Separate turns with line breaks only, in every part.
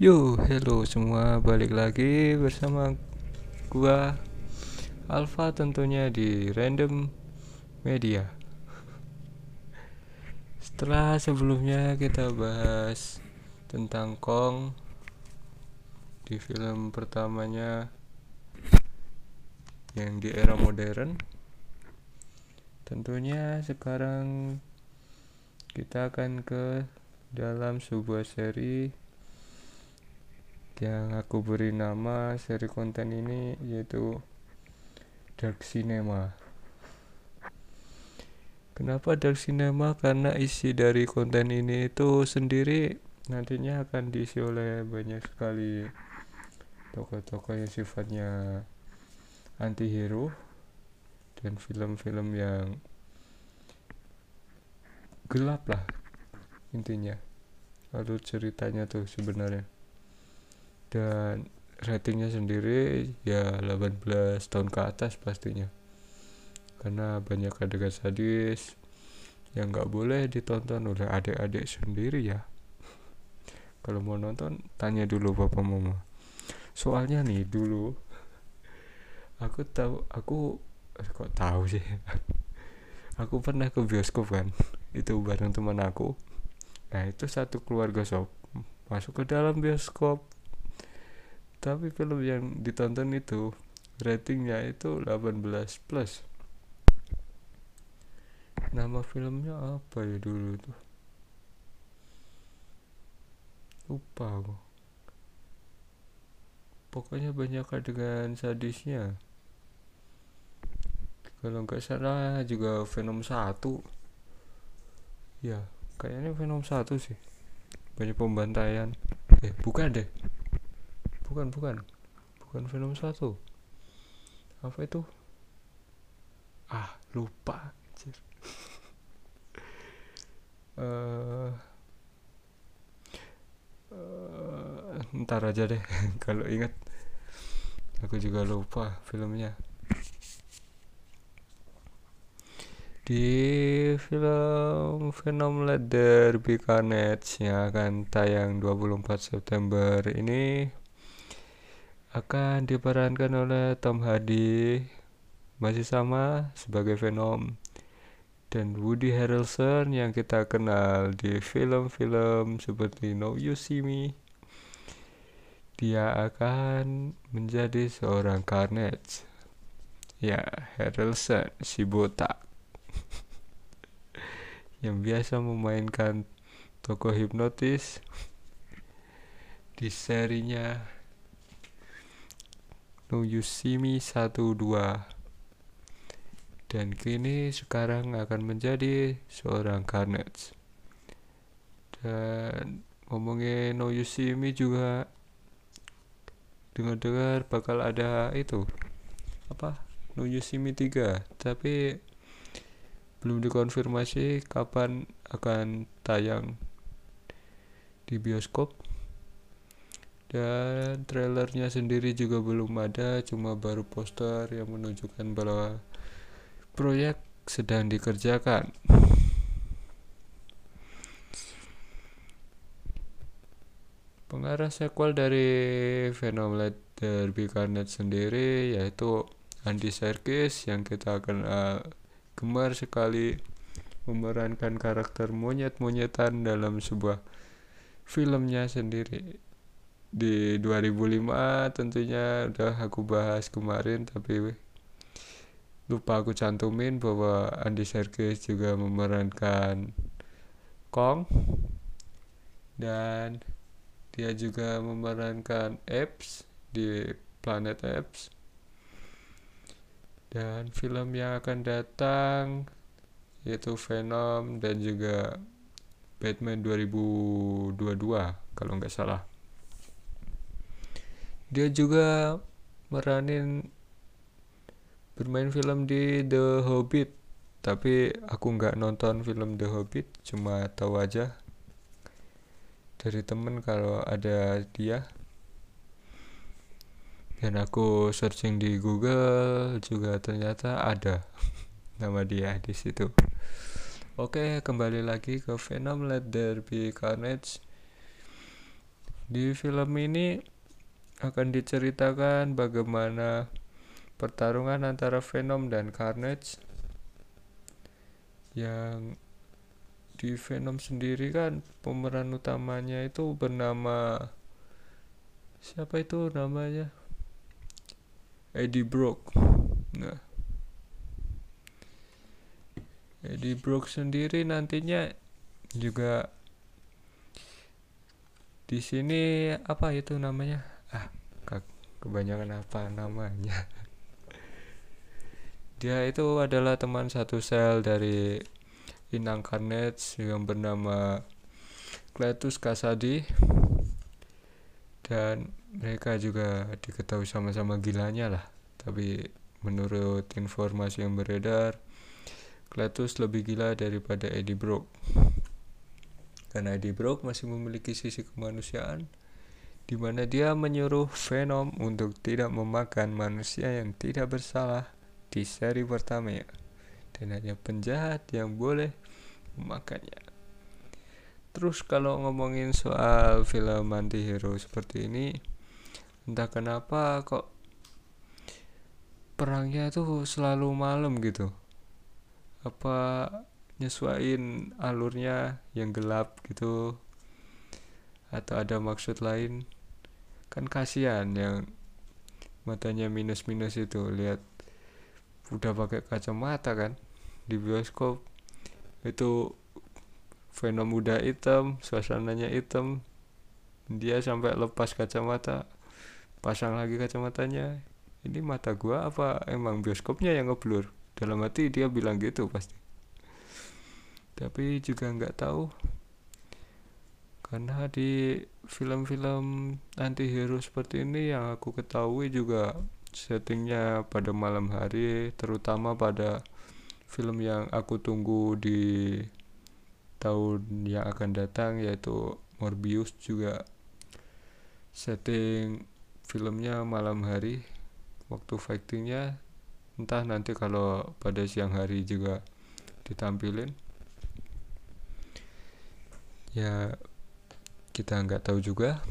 Yo, hello semua, balik lagi bersama gua Alfa tentunya di Random Media. Setelah sebelumnya kita bahas tentang Kong di film pertamanya yang di era modern. Tentunya sekarang kita akan ke dalam sebuah seri yang aku beri nama seri konten ini yaitu Dark Cinema. Kenapa Dark Cinema? Karena isi dari konten ini itu sendiri nantinya akan diisi oleh banyak sekali tokoh-tokoh yang sifatnya anti-hero dan film-film yang gelap lah intinya. Lalu ceritanya tuh sebenarnya. Dan ratingnya sendiri ya 18 tahun ke atas pastinya. Karena banyak adegan sadis yang nggak boleh ditonton oleh adik-adik sendiri ya. Kalau mau nonton tanya dulu bapak mama. Soalnya nih dulu aku tahu aku eh, kok tahu sih? Aku pernah ke bioskop kan. Itu bareng teman aku nah itu satu keluarga sob. Masuk ke dalam bioskop. Tapi film yang ditonton itu ratingnya itu 18 plus. Nama filmnya apa ya dulu tuh? Lupa aku. Pokoknya banyak adegan sadisnya. Kalau nggak salah juga Venom 1 ya kayaknya Venom 1 sih. Banyak pembantaian. Eh bukan deh. Bukan bukan. Bukan Venom 1 apa itu? Ah lupa. Anjir uh, uh, ntar aja deh. Kalau ingat aku juga lupa filmnya di film Venom Be Carnage yang akan tayang 24 September ini akan diperankan oleh Tom Hardy masih sama sebagai Venom dan Woody Harrelson yang kita kenal di film-film seperti No You See Me dia akan menjadi seorang Carnage. Ya Harrelson si botak yang biasa memainkan tokoh hipnotis di serinya No You See Me 1 2 dan kini sekarang akan menjadi seorang Carnage dan ngomongin No Me juga dengar-dengar bakal ada itu. Apa? No Me 3 tapi belum dikonfirmasi kapan akan tayang di bioskop. Dan trailernya sendiri juga belum ada cuma baru poster yang menunjukkan bahwa proyek sedang dikerjakan. Pengarah sequel dari Venom Let There Be Carnage sendiri yaitu Andy Serkis yang kita kenal gemar sekali memerankan karakter monyet-monyetan dalam sebuah filmnya sendiri. Di 2005 tentunya udah aku bahas kemarin tapi lupa aku cantumin bahwa Andy Serkis juga memerankan Kong. Dan dia juga memerankan Apes di Planet Apes dan film yang akan datang yaitu Venom dan juga Batman 2022 kalau nggak salah. Dia juga meranin bermain film di The Hobbit. Tapi aku nggak nonton film The Hobbit cuma tahu aja dari temen kalau ada dia dan aku searching di Google juga ternyata ada nama dia di situ. Oke kembali lagi ke Venom Let There Be Carnage. Di film ini akan diceritakan bagaimana pertarungan antara Venom dan Carnage yang di Venom sendiri kan pemeran utamanya itu bernama siapa itu namanya Eddie Brock. Nah. Eddie Brock sendiri nantinya juga di sini apa itu namanya? Ah kebanyakan apa namanya? Dia itu adalah teman satu sel dari inang Carnage yang bernama Cletus Kasadi dan mereka juga diketahui sama-sama gilanya lah. Tapi menurut informasi yang beredar Cletus lebih gila daripada Eddie Brock. Karena Eddie Brock masih memiliki sisi kemanusiaan di mana dia menyuruh Venom untuk tidak memakan manusia yang tidak bersalah di seri pertama ya. Dan hanya penjahat yang boleh memakannya. Terus kalau ngomongin soal film anti-hero seperti ini entah kenapa kok perangnya tuh selalu malam gitu. Apa nyesuaiin alurnya yang gelap gitu atau ada maksud lain? Kan kasihan yang matanya minus-minus itu lihat udah pakai kacamata kan di bioskop. Itu Venom muda hitam suasananya hitam. Dia sampai lepas kacamata pasang lagi kacamatanya. Ini mata gua apa emang bioskopnya yang ngeblur? Dalam hati dia bilang gitu pasti. Tapi juga nggak tahu. Karena di film-film anti-hero seperti ini yang aku ketahui juga settingnya pada malam hari terutama pada film yang aku tunggu di tahun yang akan datang yaitu Morbius juga setting filmnya malam hari waktu fightingnya entah nanti kalau pada siang hari juga ditampilin. Ya kita nggak tahu juga.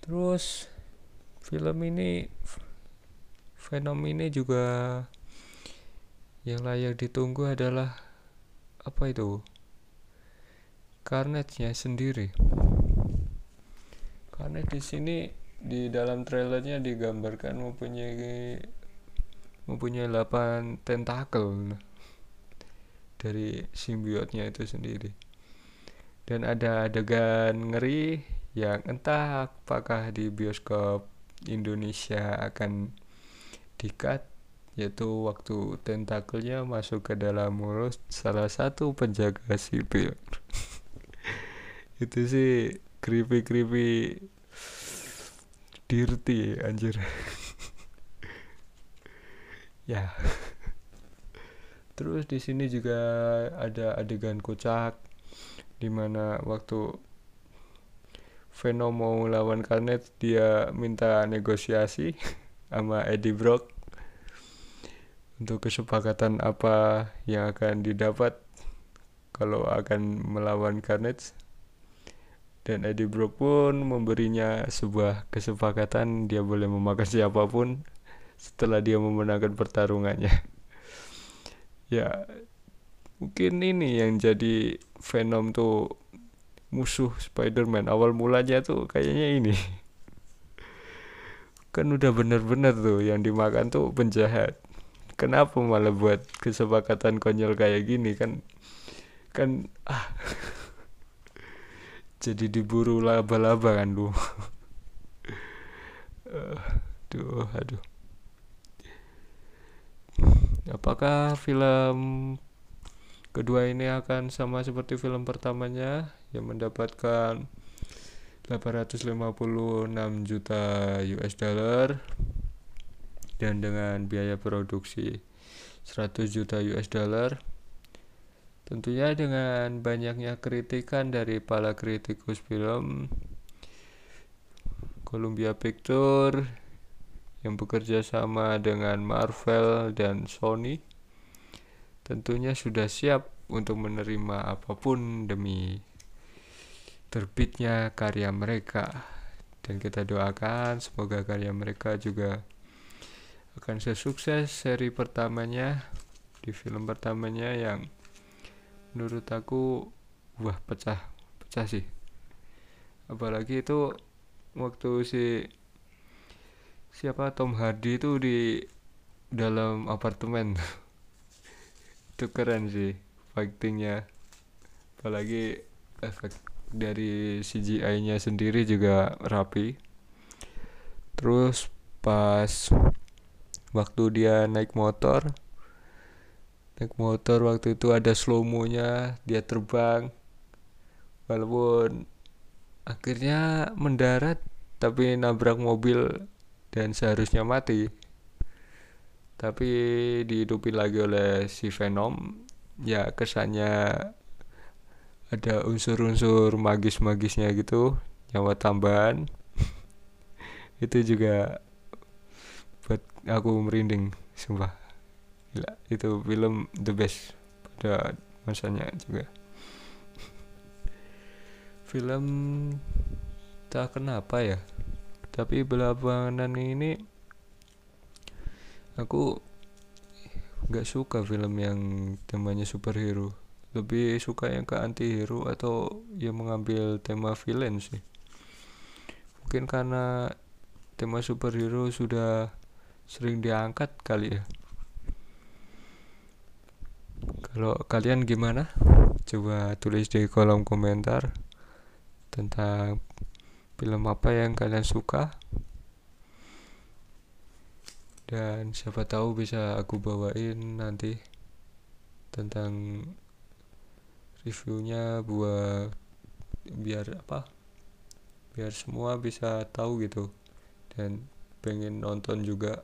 Terus film ini Venom ini juga yang layak ditunggu adalah apa itu? Carnage-nya sendiri karena di sini di dalam trailernya digambarkan mempunyai mempunyai 8 tentakel dari simbiotnya itu sendiri. Dan ada adegan ngeri yang entah apakah di bioskop Indonesia akan dikat yaitu waktu tentakelnya masuk ke dalam mulut salah satu penjaga sipil. Itu sih creepy creepy dirty anjir. Ya. Terus di sini juga ada adegan kocak di mana waktu Venom mau lawan Carnage dia minta negosiasi sama Eddie Brock untuk kesepakatan apa yang akan didapat kalau akan melawan Carnage dan Eddie Brock pun memberinya sebuah kesepakatan dia boleh memakan siapa pun setelah dia memenangkan pertarungannya. Ya mungkin ini yang jadi Venom tuh musuh Spider-Man. Awal mulanya tuh kayaknya ini. Kan udah bener-bener tuh yang dimakan tuh penjahat. Kenapa malah buat kesepakatan konyol kayak gini? Kan kan ah jadi diburu laba-laba kan lu aduh aduh. Apakah film kedua ini akan sama seperti film pertamanya yang mendapatkan 856 juta US dollar dan dengan biaya produksi 100 juta US dollar tentunya dengan banyaknya kritikan dari para kritikus film Columbia Pictures yang bekerja sama dengan Marvel dan Sony tentunya sudah siap untuk menerima apa pun demi terbitnya karya mereka. Dan kita doakan semoga karya mereka juga akan sesukses seri pertamanya di film pertamanya yang menurut aku wah pecah pecah sih. Apalagi itu waktu si siapa Tom Hardy itu di dalam apartemen. Itu keren sih fightingnya apalagi efek dari CGI-nya sendiri juga rapi. Terus pas waktu dia naik motor naik motor waktu itu ada slow mo-nya dia terbang walaupun akhirnya mendarat tapi nabrak mobil dan seharusnya mati. Tapi dihidupin lagi oleh si Venom ya kesannya ada unsur-unsur magis-magisnya gitu nyawa tambahan. Itu juga buat aku merinding sumpah Gila, itu film the best pada masanya juga. Film tak kenapa ya tapi belakangan ini aku nggak suka film yang temanya superhero lebih suka yang ke anti hero atau yang mengambil tema villain sih. Mungkin karena tema superhero sudah sering diangkat kali ya kalau kalian gimana? Coba tulis di kolom komentar tentang film apa yang kalian suka. Dan siapa tahu bisa aku bawain nanti tentang reviewnya buat biar apa? Biar semua bisa tahu gitu. Dan pengen nonton juga.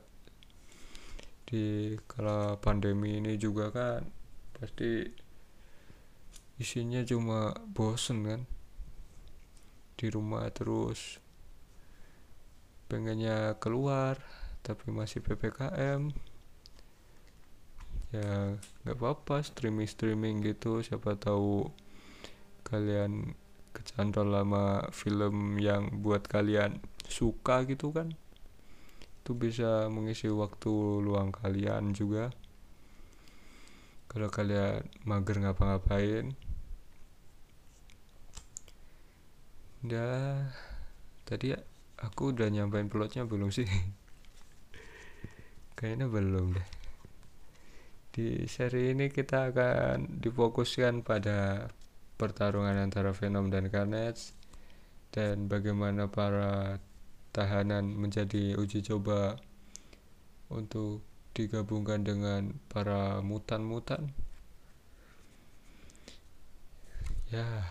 Di kala pandemi ini juga kan pasti isinya cuma bosen kan? Di rumah terus. Pengennya keluar tapi masih ppkm ya nggak apa-apa streaming streaming gitu. Siapa tahu kalian kecantol lama film yang buat kalian suka gitu kan? Itu bisa mengisi waktu luang kalian juga kalau kalian mager ngapa-ngapain? Ya tadi aku udah nyampein plotnya belum sih? Kayaknya belum deh. Di seri ini kita akan difokuskan pada pertarungan antara Venom dan Carnage dan bagaimana para tahanan menjadi uji coba untuk digabungkan dengan para mutan-mutan. Ya.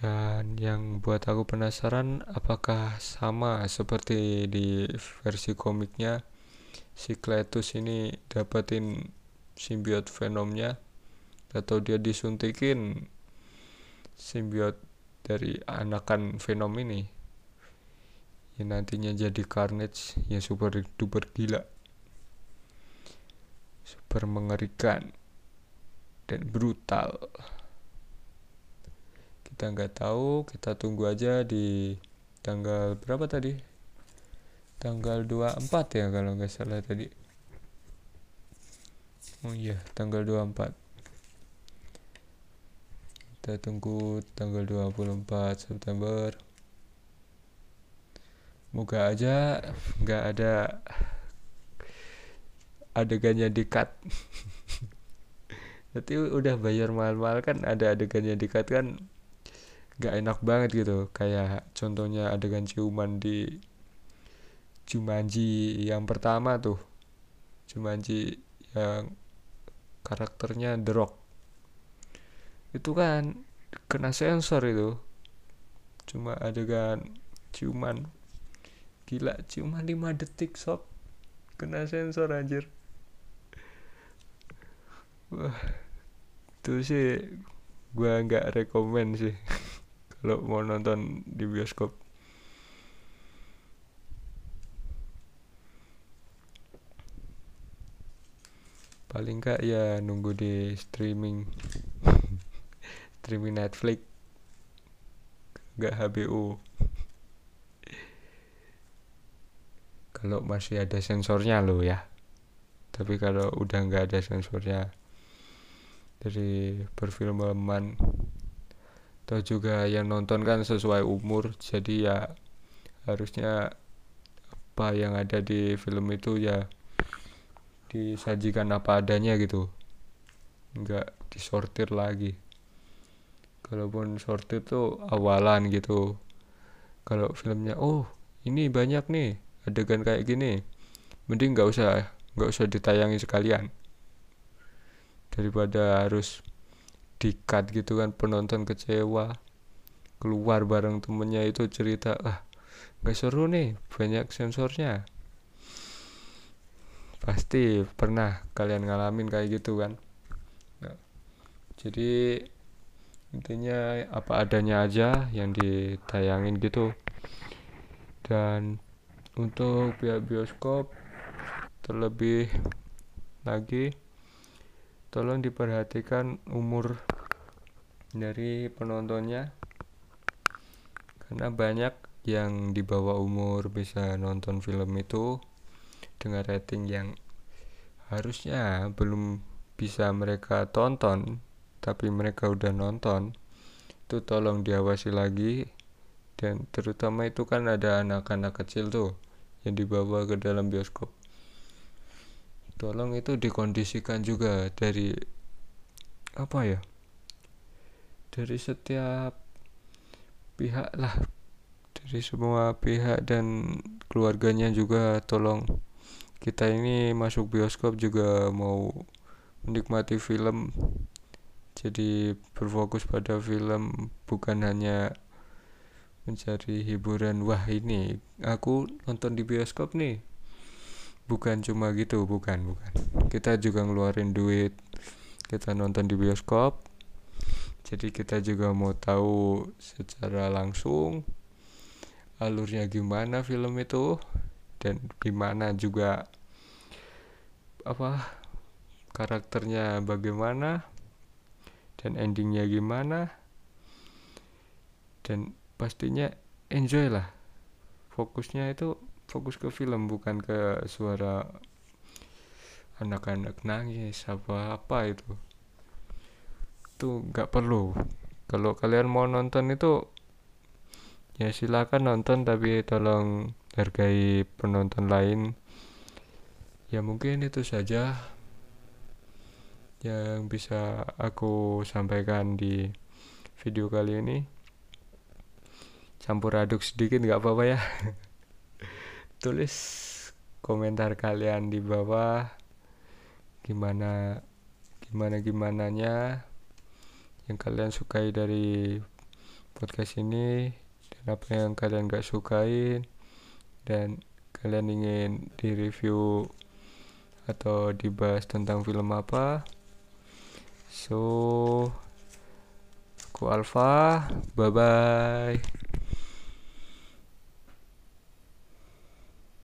Dan yang buat aku penasaran apakah sama seperti di versi komiknya si Cletus ini dapetin simbiot Venomnya atau dia disuntikin simbiot dari anakan Venom ini yang nantinya jadi Carnage yang super duper gila. Super mengerikan dan brutal. Kita nggak tahu kita tunggu aja di tanggal berapa tadi? Tanggal 24 ya kalau nggak salah tadi. Oh iya tanggal 24 kita tunggu tanggal 24 September moga aja nggak ada adegannya di cut Nanti udah bayar mahal-mahal kan ada adegannya di cut kan nggak enak banget gitu. Kayak contohnya adegan ciuman di Jumanji yang pertama tuh. Jumanji yang karakternya The Rock. Itu kan kena sensor itu. Cuma adegan ciuman gila cuma 5 detik sob. Kena sensor anjir. Wah itu sih gua nggak rekomend sih kalau mau nonton di bioskop. Paling enggak ya nunggu di streaming. Streaming Netflix. Nggak HBO kalau masih ada sensornya lo ya. Tapi kalau udah nggak ada sensornya dari perfilman. Atau juga yang nonton kan sesuai umur jadi ya harusnya apa yang ada di film itu ya disajikan apa adanya gitu. Nggak disortir lagi. Kalaupun sortir tuh awalan gitu. Kalau filmnya oh ini banyak nih adegan kayak gini mending nggak usah nggak usah ditayangi sekalian. Daripada harus dikat gitu kan penonton kecewa keluar bareng temennya itu cerita ah gak seru nih banyak sensornya. Pasti pernah kalian ngalamin kayak gitu kan? Nah, jadi intinya apa adanya aja yang ditayangin gitu. Dan untuk pihak bioskop terlebih lagi tolong diperhatikan umur dari penontonnya karena banyak yang di bawah umur bisa nonton film itu dengan rating yang harusnya belum bisa mereka tonton tapi mereka udah nonton. Itu tolong diawasi lagi dan terutama itu kan ada anak-anak kecil tuh yang dibawa ke dalam bioskop. Tolong itu dikondisikan juga dari apa ya dari setiap pihak lah. Dari semua pihak dan keluarganya juga tolong. Kita ini masuk bioskop juga mau menikmati film. Jadi berfokus pada film bukan hanya mencari hiburan. Wah ini aku nonton di bioskop nih. Bukan cuma gitu bukan bukan. Kita juga ngeluarin duit. Kita nonton di bioskop. Jadi kita juga mau tahu secara langsung alurnya gimana film itu dan gimana juga apa karakternya bagaimana dan endingnya gimana. Dan pastinya enjoy lah. Fokusnya itu fokus ke film bukan ke suara anak-anak nangis apa apa itu. Itu nggak perlu. Kalau kalian mau nonton itu ya silakan nonton tapi tolong hargai penonton lain. Ya mungkin itu saja yang bisa aku sampaikan di video kali ini campur aduk sedikit nggak apa-apa ya. Tulis komentar kalian di bawah. Gimana gimana gimana nya yang kalian sukai dari podcast ini dan apa yang kalian gak sukai dan kalian ingin di review atau dibahas tentang film apa. So aku Alfa bye bye